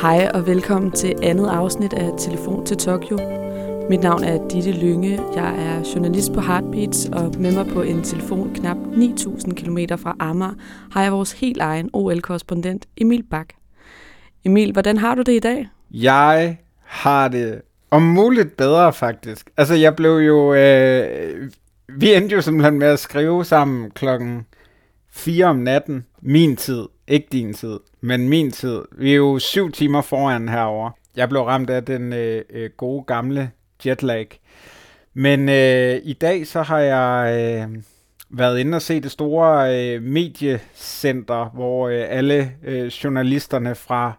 Hej og velkommen til andet afsnit af Telefon til Tokyo. Mit navn er Ditte Lynge. Jeg er journalist på Heartbeats, og med mig på en telefon knap 9.000 km fra Amager har jeg vores helt egen OL-korrespondent Emil Bak. Emil, hvordan har du det i dag? Jeg har det om muligt bedre, faktisk. Altså, jeg blev jo... Øh, vi endte jo simpelthen med at skrive sammen klokken 4 om natten. Min tid. Ikke din tid, men min tid. Vi er jo syv timer foran herover. Jeg blev ramt af den øh, øh, gode gamle jetlag. Men øh, i dag så har jeg øh, været inde og se det store øh, mediecenter, hvor øh, alle øh, journalisterne fra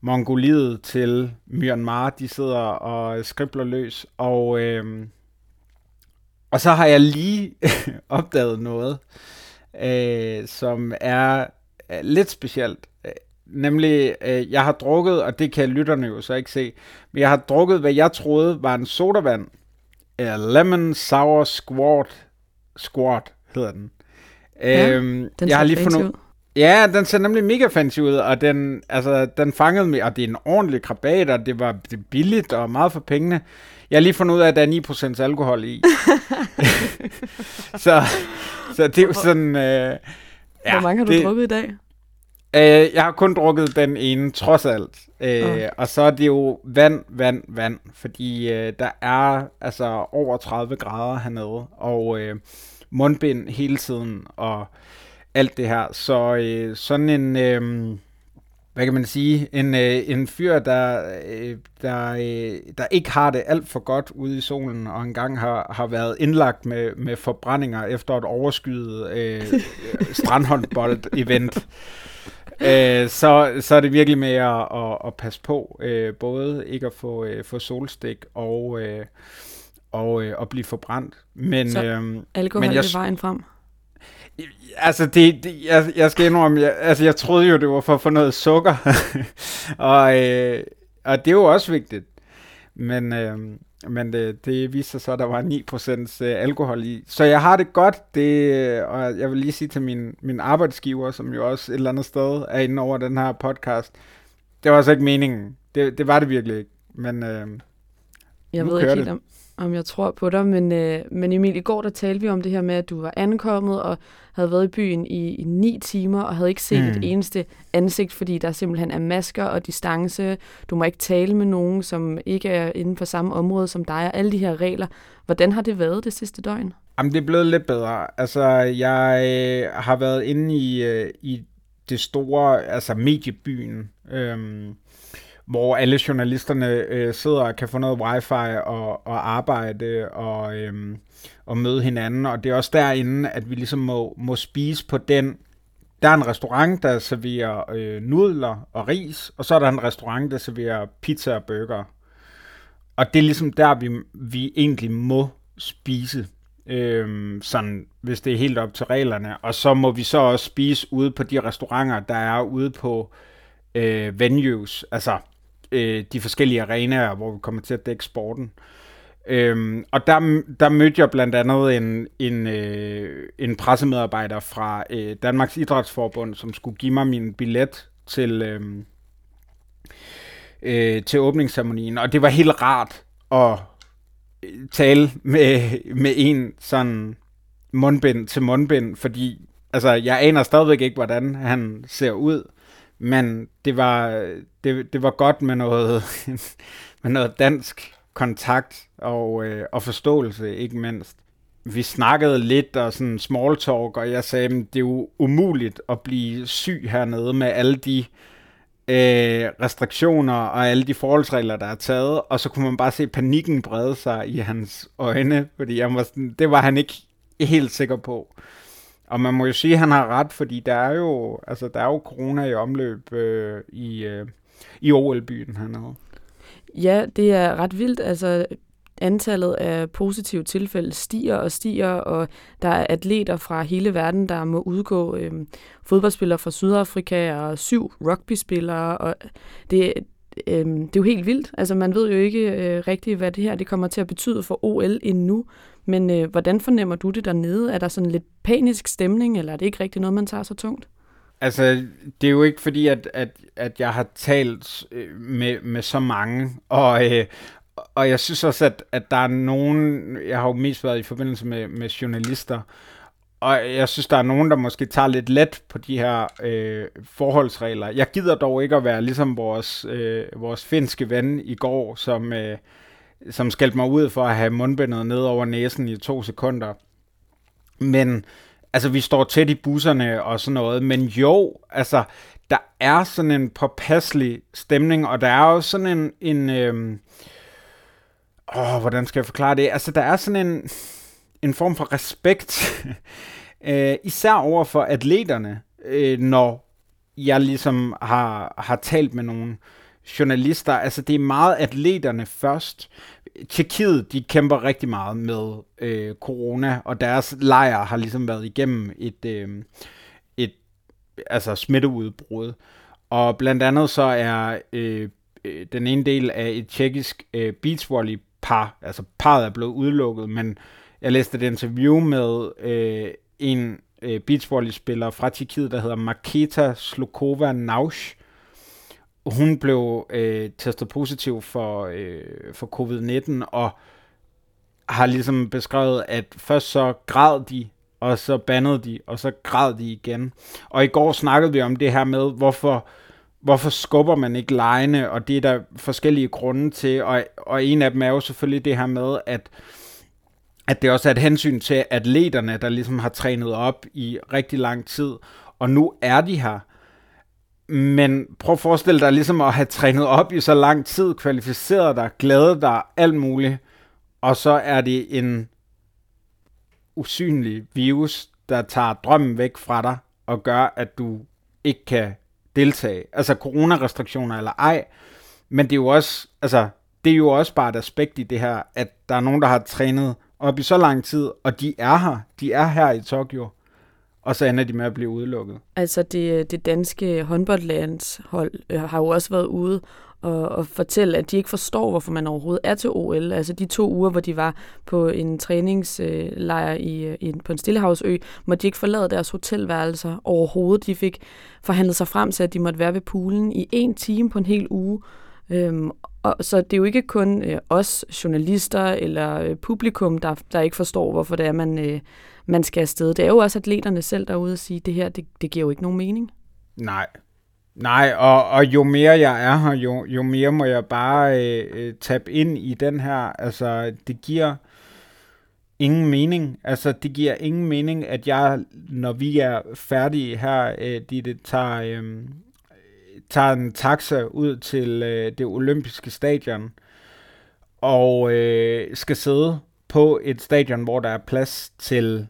Mongoliet til Myanmar, de sidder og skribler løs. Og, øh, og så har jeg lige opdaget noget, øh, som er lidt specielt. Nemlig, øh, jeg har drukket, og det kan lytterne jo så ikke se, men jeg har drukket, hvad jeg troede var en sodavand. Uh, lemon Sour Squirt. Squirt hedder den. Ja, øhm, den jeg har lige fundet, ud. Ja, den ser nemlig mega fancy ud, og den, altså, den fangede mig, og det er en ordentlig krabat, og det var det billigt og meget for pengene. Jeg har lige fundet ud af, at der er 9% alkohol i. så, så det er jo sådan... Øh, ja, Hvor mange har du det, drukket i dag? Øh, jeg har kun drukket den ene, trods alt. Øh, okay. Og så er det jo vand, vand, vand. Fordi øh, der er altså over 30 grader hernede. Og øh, mundbind hele tiden. Og alt det her. Så øh, sådan en... Øh, hvad kan man sige, en, øh, en fyr, der, øh, der, øh, der ikke har det alt for godt ude i solen, og engang har, har været indlagt med, med forbrændinger efter et overskyet øh, strandhåndbold-event øh, så, så er det virkelig med at, at, at passe på, øh, både ikke at få, øh, få solstik og, øh, og øh, at blive forbrændt. Men, så øh, alkohol men jeg, er vejen frem? Altså, det, det, jeg, jeg skal indrømme, jeg, altså, jeg troede jo, det var for at få noget sukker, og, øh, og det er jo også vigtigt. Men, øh, men det, det viste sig så, at der var 9% øh, alkohol i. Så jeg har det godt, det, og jeg vil lige sige til min, min arbejdsgiver, som jo også et eller andet sted er inde over den her podcast, det var altså ikke meningen. Det, det var det virkelig ikke. Men øh, jeg ved ikke helt, om, om jeg tror på dig, men, øh, men Emil, i går der talte vi om det her med, at du var ankommet og havde været i byen i, i ni timer og havde ikke set mm. et eneste ansigt, fordi der simpelthen er masker og distance. Du må ikke tale med nogen, som ikke er inden for samme område som dig, og alle de her regler. Hvordan har det været det sidste døgn? Jamen, det er blevet lidt bedre. Altså, jeg øh, har været inde i, øh, i det store, altså mediebyen, øhm, hvor alle journalisterne øh, sidder og kan få noget wifi og, og arbejde og, øh, og møde hinanden. Og det er også derinde, at vi ligesom må, må spise på den. Der er en restaurant, der serverer øh, nudler og ris, og så er der en restaurant, der serverer pizza og burger. Og det er ligesom der, vi, vi egentlig må spise, øh, sådan, hvis det er helt op til reglerne. Og så må vi så også spise ude på de restauranter, der er ude på øh, venues, altså øh, de forskellige arenaer, hvor vi kommer til at dække sporten. Øhm, og der, der mødte jeg blandt andet en, en, øh, en pressemedarbejder fra øh, Danmarks Idrætsforbund, som skulle give mig min billet til, øh, øh, til åbningsceremonien. Og det var helt rart at øh, tale med, med en sådan mundbind til mundbind, fordi altså, jeg aner stadigvæk ikke, hvordan han ser ud. Men det var, det, det var godt med noget, med noget dansk kontakt og, øh, og forståelse, ikke mindst. Vi snakkede lidt og sådan small talk, og jeg sagde, at det er jo umuligt at blive syg hernede med alle de øh, restriktioner og alle de forholdsregler, der er taget, og så kunne man bare se panikken brede sig i hans øjne, fordi jeg var sådan, det var han ikke helt sikker på. Og man må jo sige, at han har ret, fordi der er jo, altså, der er jo corona i omløb øh, i, øh, i OL-byen hernede. Ja, det er ret vildt. Altså, antallet af positive tilfælde stiger og stiger, og der er atleter fra hele verden, der må udgå øh, fodboldspillere fra Sydafrika og syv rugbyspillere, og det, øh, det er jo helt vildt. Altså man ved jo ikke øh, rigtigt, hvad det her det kommer til at betyde for OL endnu, men øh, hvordan fornemmer du det dernede? Er der sådan lidt panisk stemning, eller er det ikke rigtig noget, man tager så tungt? Altså, det er jo ikke fordi, at, at, at jeg har talt øh, med, med så mange, og, øh, og jeg synes også, at, at der er nogen, jeg har jo mest været i forbindelse med, med journalister, og jeg synes, der er nogen, der måske tager lidt let på de her øh, forholdsregler. Jeg gider dog ikke at være ligesom vores, øh, vores finske ven i går, som, øh, som skældte mig ud for at have mundbindet ned over næsen i to sekunder. Men altså, vi står tæt i busserne og sådan noget, men jo, altså, der er sådan en påpasselig stemning, og der er jo sådan en, en øh, åh, hvordan skal jeg forklare det? Altså, der er sådan en, en form for respekt, øh, især over for atleterne, øh, når jeg ligesom har, har talt med nogle journalister. Altså, det er meget atleterne først. Tjekkiet, de kæmper rigtig meget med øh, corona, og deres lejr har ligesom været igennem et, øh, et altså smitteudbrud. Og blandt andet så er øh, øh den ene del af et tjekkisk øh, beachvolley par, altså parret er blevet udelukket, men jeg læste et interview med øh, en øh, beachvolley-spiller fra Tjekkiet, der hedder Marketa Slukova Nausch. Hun blev øh, testet positiv for, øh, for covid-19, og har ligesom beskrevet, at først så græd de, og så bandede de, og så græd de igen. Og i går snakkede vi om det her med, hvorfor hvorfor skubber man ikke lejene, og det er der forskellige grunde til, og, og en af dem er jo selvfølgelig det her med, at at det også er et hensyn til atleterne, der ligesom har trænet op i rigtig lang tid, og nu er de her. Men prøv at forestille dig ligesom at have trænet op i så lang tid, kvalificeret dig, glædet dig, alt muligt, og så er det en usynlig virus, der tager drømmen væk fra dig, og gør, at du ikke kan deltage. Altså coronarestriktioner eller ej. Men det er jo også, altså, det er jo også bare et aspekt i det her, at der er nogen, der har trænet op i så lang tid, og de er her. De er her i Tokyo. Og så ender de med at blive udelukket. Altså det, det danske håndboldlandshold øh, har jo også været ude og, og fortælle, at de ikke forstår, hvorfor man overhovedet er til OL. Altså de to uger, hvor de var på en træningslejr i, i, på en stillehavsø, måtte de ikke forlade deres hotelværelser overhovedet. De fik forhandlet sig frem til, at de måtte være ved poolen i en time på en hel uge. Øhm, og, så det er jo ikke kun øh, os journalister eller øh, publikum, der, der ikke forstår, hvorfor det er, man, øh, man skal afsted. Det er jo også atleterne selv derude og sige, at det her, det, det giver jo ikke nogen mening. Nej, Nej, og, og jo mere jeg er her, jo, jo mere må jeg bare øh, øh, tabe ind i den her. Altså, det giver ingen mening. Altså, det giver ingen mening, at jeg, når vi er færdige her, øh, de, det tager, øh, tager en taxa ud til øh, det olympiske stadion, og øh, skal sidde på et stadion, hvor der er plads til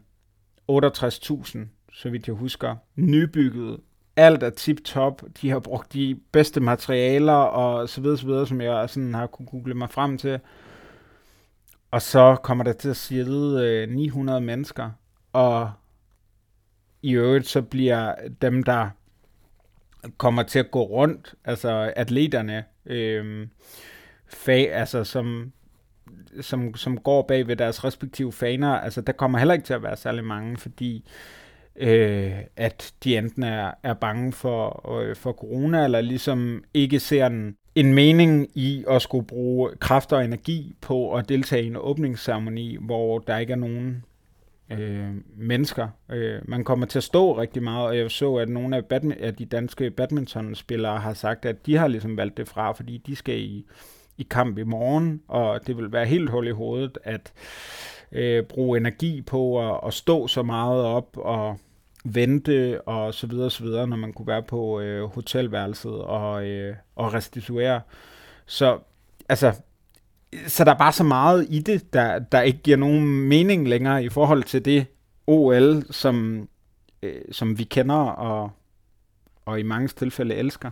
68.000, så vidt jeg husker, nybygget alt er tip-top. De har brugt de bedste materialer og så videre, så videre, som jeg sådan har kunne google mig frem til. Og så kommer der til at sidde øh, 900 mennesker, og i øvrigt så bliver dem, der kommer til at gå rundt, altså atleterne, øh, fag, altså som, som, som går bag ved deres respektive faner, altså der kommer heller ikke til at være særlig mange, fordi øh, at de enten er, er bange for, øh, for corona, eller ligesom ikke ser en, en mening i at skulle bruge kræfter og energi på at deltage i en åbningsceremoni, hvor der ikke er nogen øh, mennesker. Øh, man kommer til at stå rigtig meget, og jeg så, at nogle af, badmi- af de danske badmintonspillere har sagt, at de har ligesom valgt det fra, fordi de skal i, i kamp i morgen, og det vil være helt hul i hovedet, at øh, bruge energi på at, at stå så meget op og vente og så videre, så videre, når man kunne være på øh, hotelværelset og, øh, og restituere. Så altså, så der er bare så meget i det, der, der ikke giver nogen mening længere i forhold til det OL, som, øh, som vi kender og, og i mange tilfælde elsker.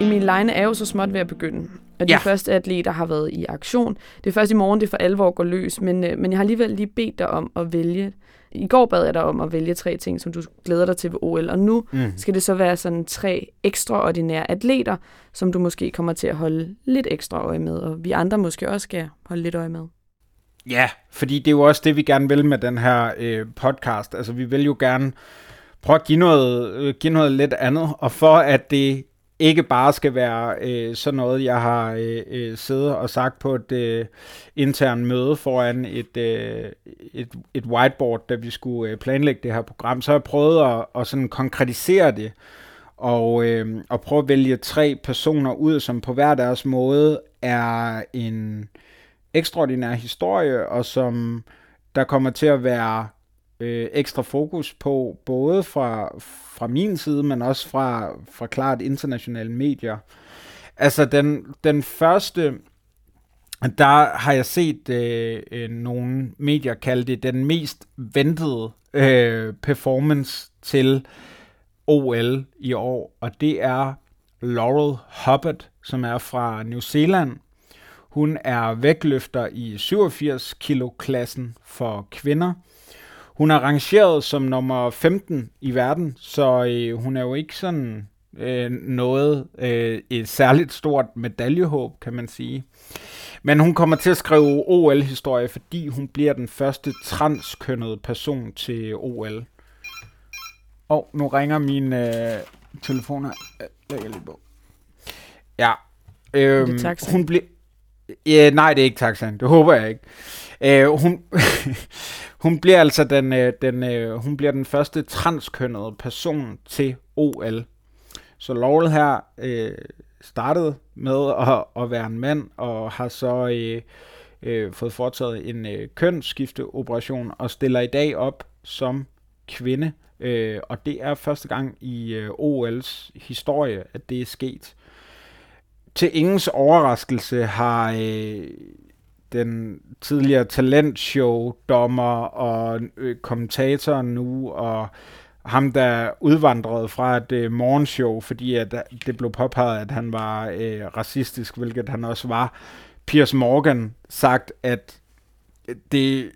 Emil Leine er jo så småt ved at begynde. Og de ja. første atleter har været i aktion. Det er først i morgen, det for alvor går løs, men, øh, men jeg har alligevel lige bedt dig om at vælge. I går bad jeg dig om at vælge tre ting, som du glæder dig til ved OL, og nu mm. skal det så være sådan tre ekstraordinære atleter, som du måske kommer til at holde lidt ekstra øje med, og vi andre måske også skal holde lidt øje med. Ja, fordi det er jo også det, vi gerne vil med den her øh, podcast. Altså, vi vil jo gerne prøve at give noget, øh, give noget lidt andet, og for at det ikke bare skal være øh, sådan noget, jeg har øh, øh, siddet og sagt på et øh, internt møde foran et, øh, et, et whiteboard, da vi skulle øh, planlægge det her program, så har jeg prøvet at, at sådan konkretisere det, og, øh, og prøve at vælge tre personer ud, som på hver deres måde er en ekstraordinær historie, og som der kommer til at være øh, ekstra fokus på, både fra, fra min side, men også fra, fra klart internationale medier. Altså den, den første, der har jeg set øh, øh, nogle medier kalde det den mest ventede øh, performance til OL i år, og det er Laurel Hubbard, som er fra New Zealand. Hun er vægtløfter i 87 kilo klassen for kvinder, hun er rangeret som nummer 15 i verden, så øh, hun er jo ikke sådan øh, noget øh, et særligt stort medaljehåb, kan man sige. Men hun kommer til at skrive OL-historie, fordi hun bliver den første transkønnede person til OL. Og nu ringer min øh, telefon her. Lægger lige på. Ja. Øhm, det er hun bliver... Ja, nej, det er ikke taxaen. Det håber jeg ikke. Øh, hun, hun bliver altså den, øh, den, øh, hun bliver den første transkønnede person til OL. Så Laurel her øh, startede med at, at være en mand, og har så øh, øh, fået foretaget en øh, kønsskifteoperation, og stiller i dag op som kvinde. Øh, og det er første gang i øh, OL's historie, at det er sket. Til ingens overraskelse har øh, den tidligere talentshow-dommer og øh, kommentator nu, og ham, der udvandrede fra et øh, morgenshow, fordi at øh, det blev påpeget, at han var øh, racistisk, hvilket han også var. Piers Morgan sagt, at øh, det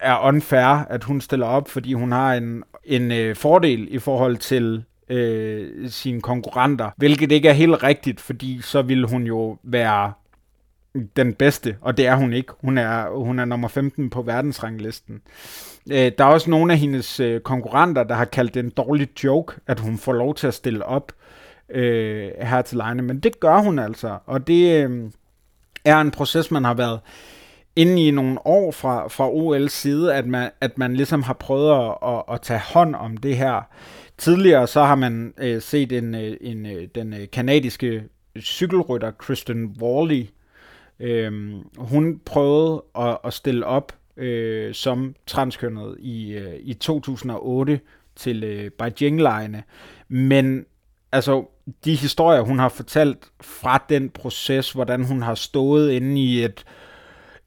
er unfair, at hun stiller op, fordi hun har en, en øh, fordel i forhold til øh, sine konkurrenter, hvilket ikke er helt rigtigt, fordi så ville hun jo være den bedste, og det er hun ikke. Hun er, hun er nummer 15 på verdensranglisten. Øh, der er også nogle af hendes øh, konkurrenter, der har kaldt det en dårlig joke, at hun får lov til at stille op øh, her til lejene, men det gør hun altså, og det øh, er en proces, man har været inde i nogle år fra, fra OL's side, at man, at man ligesom har prøvet at, at, at tage hånd om det her. Tidligere så har man øh, set en, øh, en, øh, den øh, kanadiske cykelrytter Kristen Worley Øhm, hun prøvede at, at stille op øh, som transkønnet i, øh, i 2008 til øh, Beijing-lejene, men altså de historier, hun har fortalt fra den proces, hvordan hun har stået inde i et,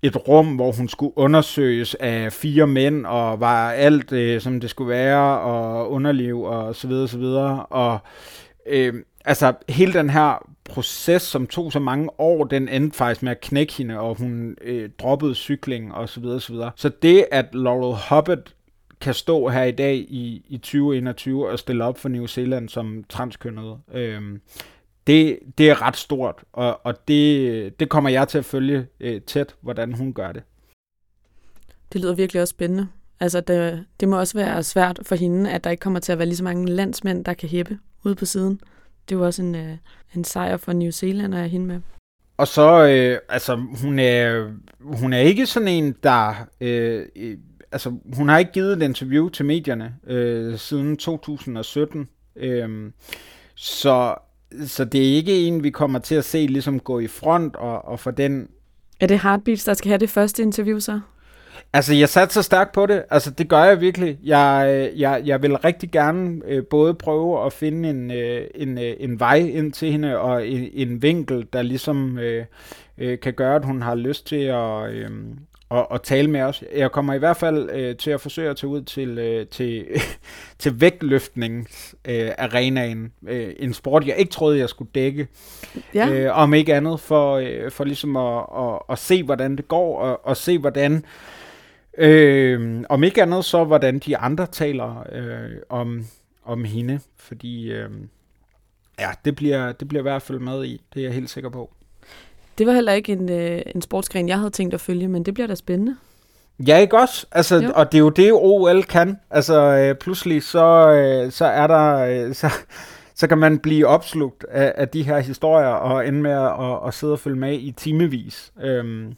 et rum, hvor hun skulle undersøges af fire mænd, og var alt, øh, som det skulle være, og underliv, og så videre, så videre. Og øh, altså, hele den her proces, som tog så mange år, den endte faktisk med at knække hende, og hun øh, droppede cykling og så videre, så videre. Så det, at Laurel Hobbit kan stå her i dag i, i 2021 og stille op for New Zealand som transkønnet, øh, det, det er ret stort, og, og det, det kommer jeg til at følge øh, tæt, hvordan hun gør det. Det lyder virkelig også spændende. Altså, det, det må også være svært for hende, at der ikke kommer til at være lige så mange landsmænd, der kan hæppe ude på siden det var også en, øh, en sejr for New Zealand at have hende med. Og så, øh, altså, hun er, hun er ikke sådan en, der, øh, øh, altså, hun har ikke givet et interview til medierne øh, siden 2017. Øh, så, så det er ikke en, vi kommer til at se ligesom gå i front og, og for den... Er det Heartbeats, der skal have det første interview så? Altså, jeg satte så stærkt på det. Altså, det gør jeg virkelig. Jeg, jeg, jeg vil rigtig gerne øh, både prøve at finde en, øh, en, øh, en vej ind til hende, og en, en vinkel, der ligesom øh, øh, kan gøre, at hun har lyst til at, øh, at, at tale med os. Jeg kommer i hvert fald øh, til at forsøge at tage ud til, øh, til, til vægtløftningsarenaen. Øh, øh, en sport, jeg ikke troede, jeg skulle dække. Ja. Øh, om ikke andet, for, øh, for ligesom at, at, at se, hvordan det går, og, og se, hvordan Øh, om ikke andet så, hvordan de andre taler øh, om, om hende, fordi øh, ja, det bliver, det bliver i hvert fald med i, det er jeg helt sikker på. Det var heller ikke en, øh, en sportsgren, jeg havde tænkt at følge, men det bliver da spændende. Ja, ikke også? Altså, Jo. og det er jo det, OL kan. Altså, øh, pludselig så, øh, så er der... Øh, så, så kan man blive opslugt af, af de her historier og ende med at, at, at sidde og følge med i timevis øhm,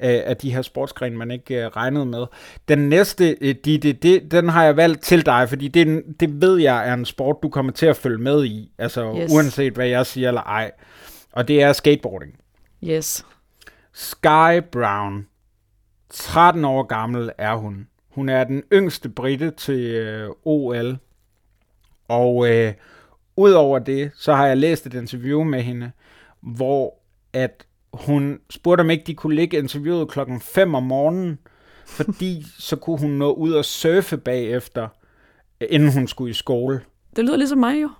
af, af de her sportsgrene, man ikke øh, regnede med. Den næste, øh, de, de, de, den har jeg valgt til dig, fordi det, det ved jeg er en sport, du kommer til at følge med i, altså Yes. uanset hvad jeg siger eller ej. Og det er skateboarding. Yes. Sky Brown. 13 år gammel er hun. Hun er den yngste britte til øh, OL. Og øh, udover det, så har jeg læst et interview med hende, hvor at hun spurgte, om ikke de kunne ligge interviewet klokken 5 om morgenen, fordi så kunne hun nå ud og surfe bagefter, øh, inden hun skulle i skole. Det lyder ligesom mig jo.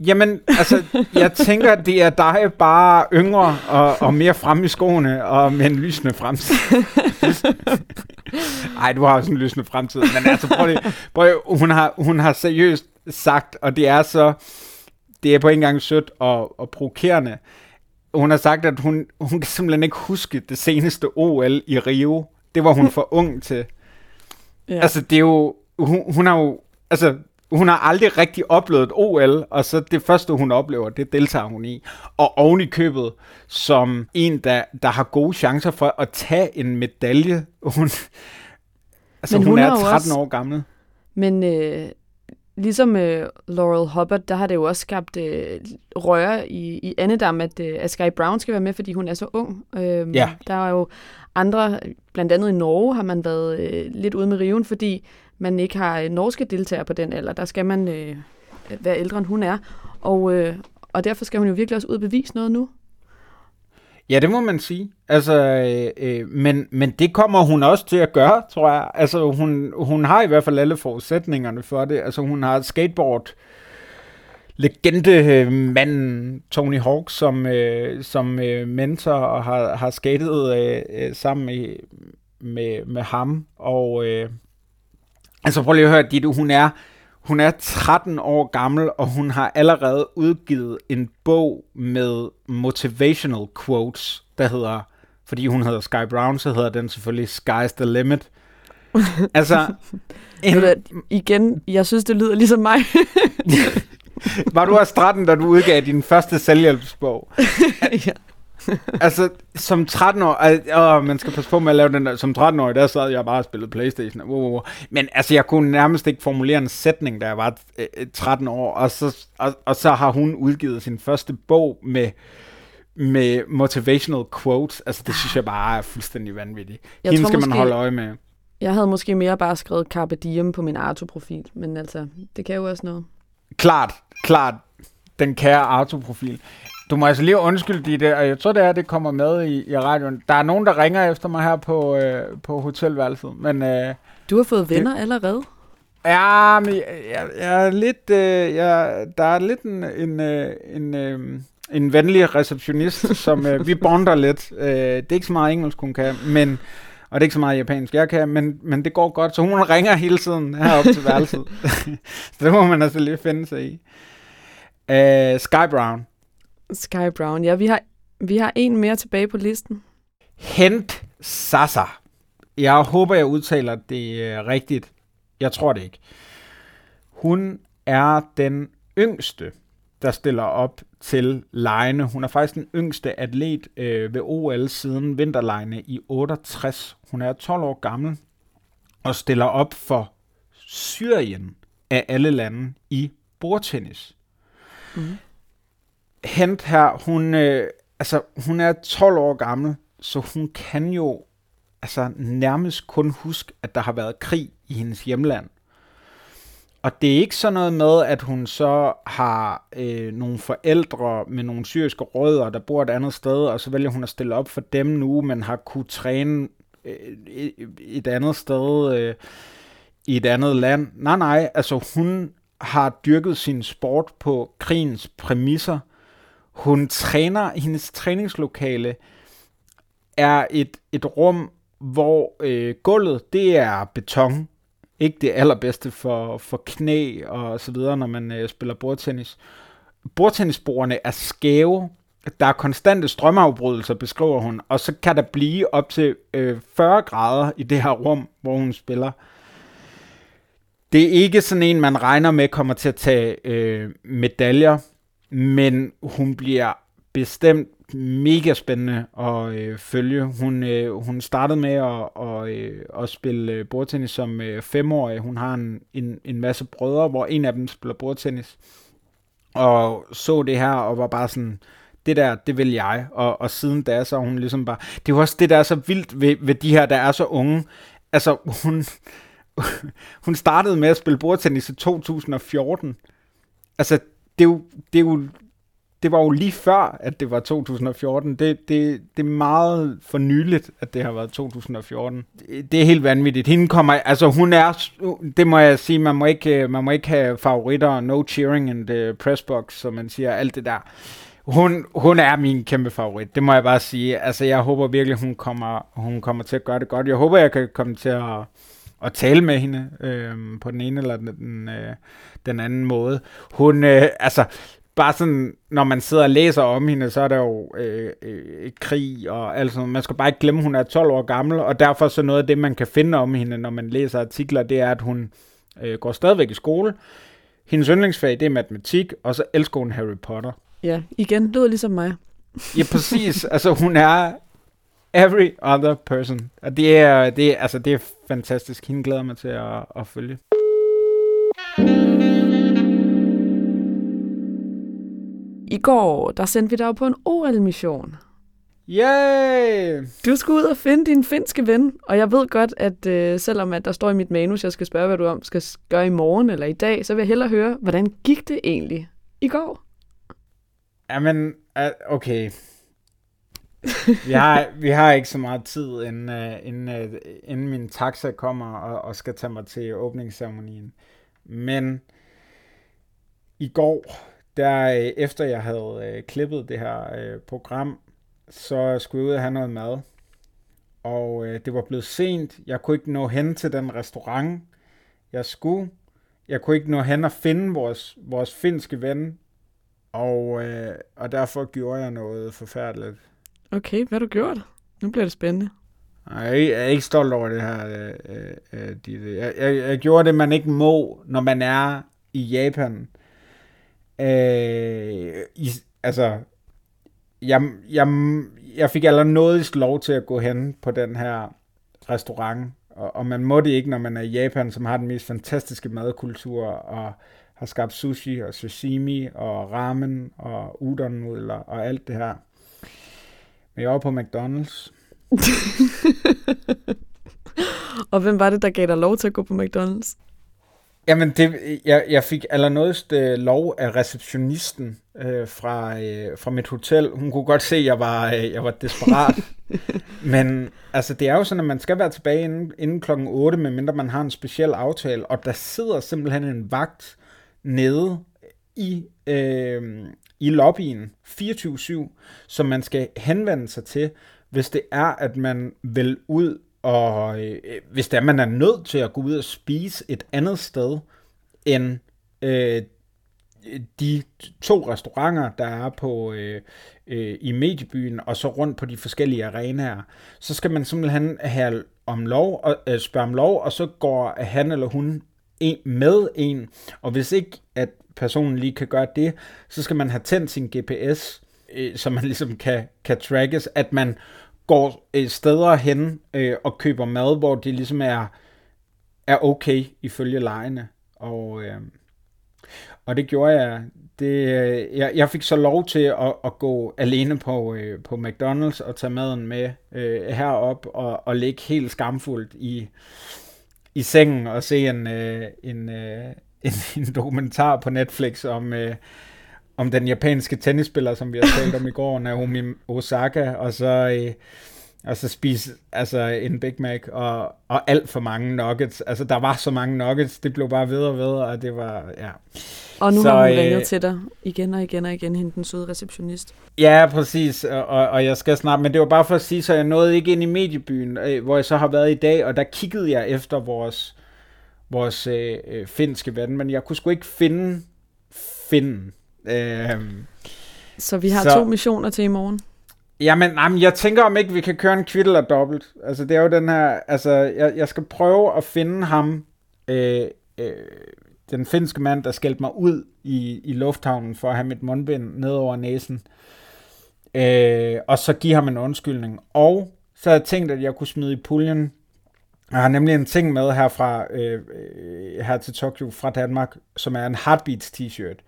Jamen, altså, jeg tænker, det er dig bare yngre og, og mere fremme i skoene og med en lysende fremtid. Ej, du har også en lysende fremtid, men altså, prøv lige, prøv lige, hun, har, hun har seriøst sagt, og det er så, det er på en gang sødt og, og provokerende, hun har sagt, at hun, hun kan simpelthen ikke huske det seneste OL i Rio. Det var hun for ung til. Ja. Altså, det er jo... Hun, hun har jo... Altså, hun har aldrig rigtig oplevet et OL, og så det første, hun oplever, det deltager hun i. Og oven i købet, som en, der, der har gode chancer for at tage en medalje. Hun, altså, Men hun, hun er har jo 13 også- år gammel. Men øh, ligesom øh, Laurel Hubbard, der har det jo også skabt øh, røre i, i Annedam, at, øh, at Sky Brown skal være med, fordi hun er så ung. Øh, Ja. Der er jo andre, blandt andet i Norge har man været øh, lidt ude med riven, fordi man ikke har øh, norske deltagere på den alder. Der skal man øh, være ældre, end hun er. Og, øh, og derfor skal hun jo virkelig også ud og bevise noget nu. Ja, det må man sige. Altså, øh, øh, men, men det kommer hun også til at gøre, tror jeg. Altså, hun, hun har i hvert fald alle forudsætningerne for det. Altså, hun har skateboard legende øh, manden Tony Hawk som, øh, som øh, mentor og har, har skatet øh, øh, sammen med, med, med ham. Og øh, altså prøv lige at høre, Ditte, hun er, hun er 13 år gammel, og hun har allerede udgivet en bog med motivational quotes, der hedder, fordi hun hedder Sky Brown, så hedder den selvfølgelig Sky's the Limit. altså, en, Ved igen, jeg synes, det lyder ligesom mig. var du også 13, da du udgav din første selvhjælpsbog? ja. Altså, som 13 år, øh, man skal passe på med at lave den der, som 13 år, der sad jeg bare og spillede Playstation. Wow, wow, wow. Men altså, jeg kunne nærmest ikke formulere en sætning, da jeg var øh, 13 år, og så, og, og så har hun udgivet sin første bog med med motivational quotes. Altså, det synes jeg bare er fuldstændig vanvittigt. Jeg Hende skal man måske- holde øje med. Jeg havde måske mere bare skrevet Carpe Diem på min Arto-profil, men altså, det kan jo også noget. Klart, klart, den kære Arto-profil. Du må altså lige undskylde de der, og jeg tror det er, det kommer med i, i radioen. Der er nogen, der ringer efter mig her på, øh, på hotelværelset, men øh, Du har fået venner det... allerede? ja, men jeg, jeg, jeg er lidt, øh, jeg, der er lidt en, en, øh, en, øh, en venlig receptionist, som øh, vi bonder lidt. Øh, det er ikke så meget engelsk, hun kan, men og det er ikke så meget japansk, jeg kan, men, men det går godt. Så hun ringer hele tiden heroppe til værelset. så det må man altså lige finde sig i. Uh, Sky Brown. Sky Brown. Ja, vi har, vi har en mere tilbage på listen. Hent Sasa. Jeg håber, jeg udtaler det uh, rigtigt. Jeg tror det ikke. Hun er den yngste, der stiller op til lejene. Hun er faktisk den yngste atlet øh, ved OL siden vinterlejene i 68. Hun er 12 år gammel og stiller op for Syrien af alle lande i bordtennis. Mm. Hent her, hun, øh, altså, hun er 12 år gammel, så hun kan jo altså, nærmest kun huske, at der har været krig i hendes hjemland. Og det er ikke sådan noget med, at hun så har øh, nogle forældre med nogle syriske rødder, der bor et andet sted, og så vælger hun at stille op for dem nu, men har kunne træne øh, et andet sted øh, i et andet land. Nej, nej, altså hun har dyrket sin sport på krigens præmisser. Hun træner, hendes træningslokale er et, et rum, hvor øh, gulvet, det er beton, ikke det allerbedste for, for knæ og så videre, når man øh, spiller bordtennis. Bordtennisbordene er skæve, der er konstante strømafbrydelser, beskriver hun, og så kan der blive op til øh, 40 grader i det her rum, hvor hun spiller. Det er ikke sådan en, man regner med kommer til at tage øh, medaljer, men hun bliver bestemt mega spændende at øh, følge. Hun, øh, hun startede med at, og, øh, at spille øh, bordtennis som øh, femårig. Hun har en, en, en masse brødre, hvor en af dem spiller bordtennis. Og så det her og var bare sådan, det der, det vil jeg. Og, og siden da, så hun ligesom bare... Det er jo også det, der er så vildt ved, ved de her, der er så unge. Altså, hun, hun startede med at spille bordtennis i 2014. Altså, det er jo, det er jo det var jo lige før, at det var 2014. Det, det, det er meget for nyligt, at det har været 2014. Det, det er helt vanvittigt. Hende kommer, altså hun er, det må jeg sige, man må ikke, man må ikke have favoritter, no cheering in the press box, som man siger, alt det der. Hun, hun er min kæmpe favorit, det må jeg bare sige. Altså jeg håber virkelig, hun kommer, hun kommer til at gøre det godt. Jeg håber, jeg kan komme til at, at tale med hende øh, på den ene eller den, øh, den anden måde. Hun, øh, altså bare sådan, når man sidder og læser om hende, så er der jo øh, øh, krig og alt sådan Man skal bare ikke glemme, at hun er 12 år gammel, og derfor så noget af det, man kan finde om hende, når man læser artikler, det er, at hun øh, går stadigvæk i skole. Hendes yndlingsfag, det er matematik, og så elsker hun Harry Potter. Ja, igen, lyder ligesom mig. ja, præcis. altså, hun er every other person. Og det er, det er, altså, det er fantastisk. Hende glæder mig til at, at følge. I går, der sendte vi dig på en OL-mission. Yay! Du skal ud og finde din finske ven, og jeg ved godt, at øh, selvom at der står i mit manus, jeg skal spørge, hvad du om skal gøre i morgen eller i dag, så vil jeg hellere høre, hvordan gik det egentlig i går? Jamen, okay vi, har, vi har ikke så meget tid, inden, øh, uh, øh, inden, uh, inden min taxa kommer og, og skal tage mig til åbningsceremonien. Men i går, der øh, efter jeg havde øh, klippet det her øh, program, så skulle jeg ud og have noget mad. Og øh, det var blevet sent. Jeg kunne ikke nå hen til den restaurant, jeg skulle. Jeg kunne ikke nå hen og finde vores, vores finske ven. Og, øh, og derfor gjorde jeg noget forfærdeligt. Okay, hvad har du gjort? Nu bliver det spændende. Nej, jeg er ikke stolt over det her. Øh, øh, øh det. jeg, jeg, jeg gjorde det, man ikke må, når man er i Japan. Øh, i, altså, jeg, jeg, jeg fik allernådigst lov til at gå hen på den her restaurant, og, og man må det ikke, når man er i Japan, som har den mest fantastiske madkultur, og har skabt sushi og sashimi og ramen og udon og alt det her. Men jeg var på McDonald's. og hvem var det, der gav dig lov til at gå på McDonald's? Jamen, det, jeg, jeg fik allernådigst øh, lov af receptionisten øh, fra, øh, fra mit hotel. Hun kunne godt se, at jeg var, øh, jeg var desperat. Men altså, det er jo sådan, at man skal være tilbage inden, inden klokken 8, medmindre man har en speciel aftale. Og der sidder simpelthen en vagt nede i, øh, i lobbyen 24-7, som man skal henvende sig til, hvis det er, at man vil ud og øh, hvis der man er nødt til at gå ud og spise et andet sted end øh, de to restauranter, der er på øh, øh, i mediebyen, og så rundt på de forskellige arenaer, så skal man simpelthen have om lov, og, øh, spørge om lov, og så går han eller hun en, med en, og hvis ikke at personen lige kan gøre det, så skal man have tændt sin GPS, øh, så man ligesom kan, kan trackes, at man går øh, steder hen øh, og køber mad, hvor det ligesom er, er okay ifølge lejene. Og, øh, og det gjorde jeg. Det, øh, jeg, jeg fik så lov til at, at gå alene på, øh, på McDonald's og tage maden med øh, herop og, og ligge helt skamfuldt i, i sengen og se en, øh, en, øh, en, en dokumentar på Netflix om... Øh, om den japanske tennisspiller, som vi har talt om i går, Naomi Osaka, og så, øh, og så spise altså, en Big Mac og, og alt for mange nuggets. Altså, der var så mange nuggets, det blev bare ved og ved, og det var, ja. Og nu så, har hun øh, ringet til dig igen og igen og igen, hende den søde receptionist. Ja, præcis, og, og jeg skal snart, men det var bare for at sige, så jeg nåede ikke ind i mediebyen, øh, hvor jeg så har været i dag, og der kiggede jeg efter vores, vores øh, øh finske ven, men jeg kunne sgu ikke finde finden. Øh, Så vi har så... to missioner til i morgen. Jamen, jamen, jeg tænker om ikke, vi kan køre en kvittel eller dobbelt. Altså, det er jo den her... Altså, jeg, jeg skal prøve at finde ham, øh, øh, den finske mand, der skældte mig ud i, i lufthavnen for at have mit mundbind ned over næsen. Øh, og så give ham en undskyldning. Og så havde jeg tænkt, at jeg kunne smide i puljen. Jeg har nemlig en ting med her, fra, øh, øh, her til Tokyo fra Danmark, som er en Heartbeats t-shirt.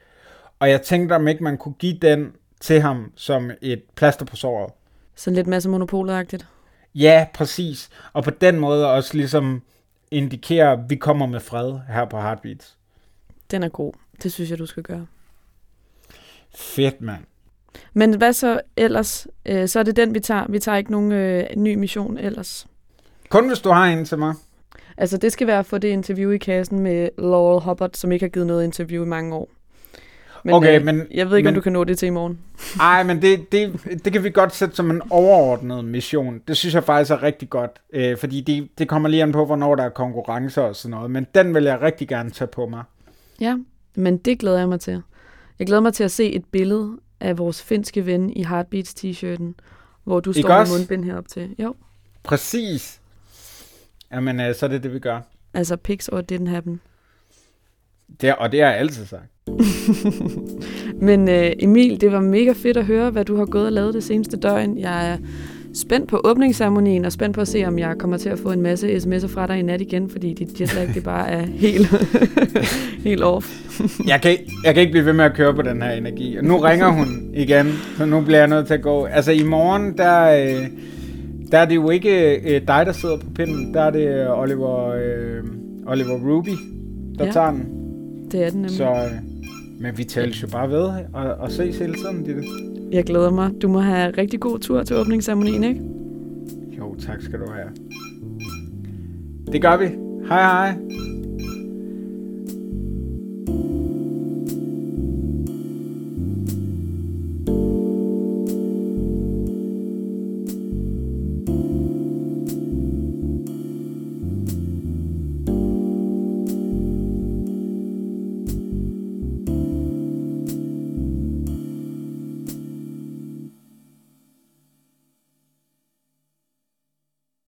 Og jeg tænkte, om ikke man kunne give den til ham som et plaster på såret. Sådan lidt masse monopolet Ja, præcis. Og på den måde også ligesom indikere, at vi kommer med fred her på Heartbeats. Den er god. Det synes jeg, du skal gøre. Fedt, mand. Men hvad så ellers? Øh, så er det den, vi tager. Vi tager ikke nogen øh, ny mission ellers. Kun hvis du har en til mig. Altså, det skal være for det interview i kassen med Laurel Hubbard, som ikke har givet noget interview i mange år. Men, Okay, øh, men- Jeg ved ikke, men- om du kan nå det til i morgen. Ej, men det, det, det kan vi godt sætte som en overordnet mission. Det synes jeg faktisk er rigtig godt, øh, fordi det, det kommer lige an på, hvornår der er konkurrencer og sådan noget. Men den vil jeg rigtig gerne tage på mig. Ja, men det glæder jeg mig til. Jeg glæder mig til at se et billede af vores finske ven i Heartbeats t-shirten, hvor du står med mundbind herop til. Jo, Præcis. Jamen, øh, så er det det, vi gør. altså pics or didn't happen. Det, og det har jeg altid sagt. Men øh, Emil, det var mega fedt at høre, hvad du har gået og lavet det seneste døgn. Jeg er spændt på åbningsceremonien og spændt på at se, om jeg kommer til at få en masse sms'er fra dig i nat igen, fordi dit jetlag det bare er helt, helt off. Jeg kan, jeg kan ikke blive ved med at køre på den her energi. Og nu ringer hun igen, så nu bliver jeg nødt til at gå. Altså i morgen, der, øh, der er det jo ikke øh, dig, der sidder på pinden. Der er det øh, Oliver, øh, Oliver Ruby, der Ja. tager den. Det er den nemlig. Så, øh, men vi tales jo bare ved og, og ses hele tiden, Ditte. Jeg glæder mig. Du må have rigtig god tur til åbningsceremonien, ikke? Jo, tak skal du have. Det gør vi. Hej hej.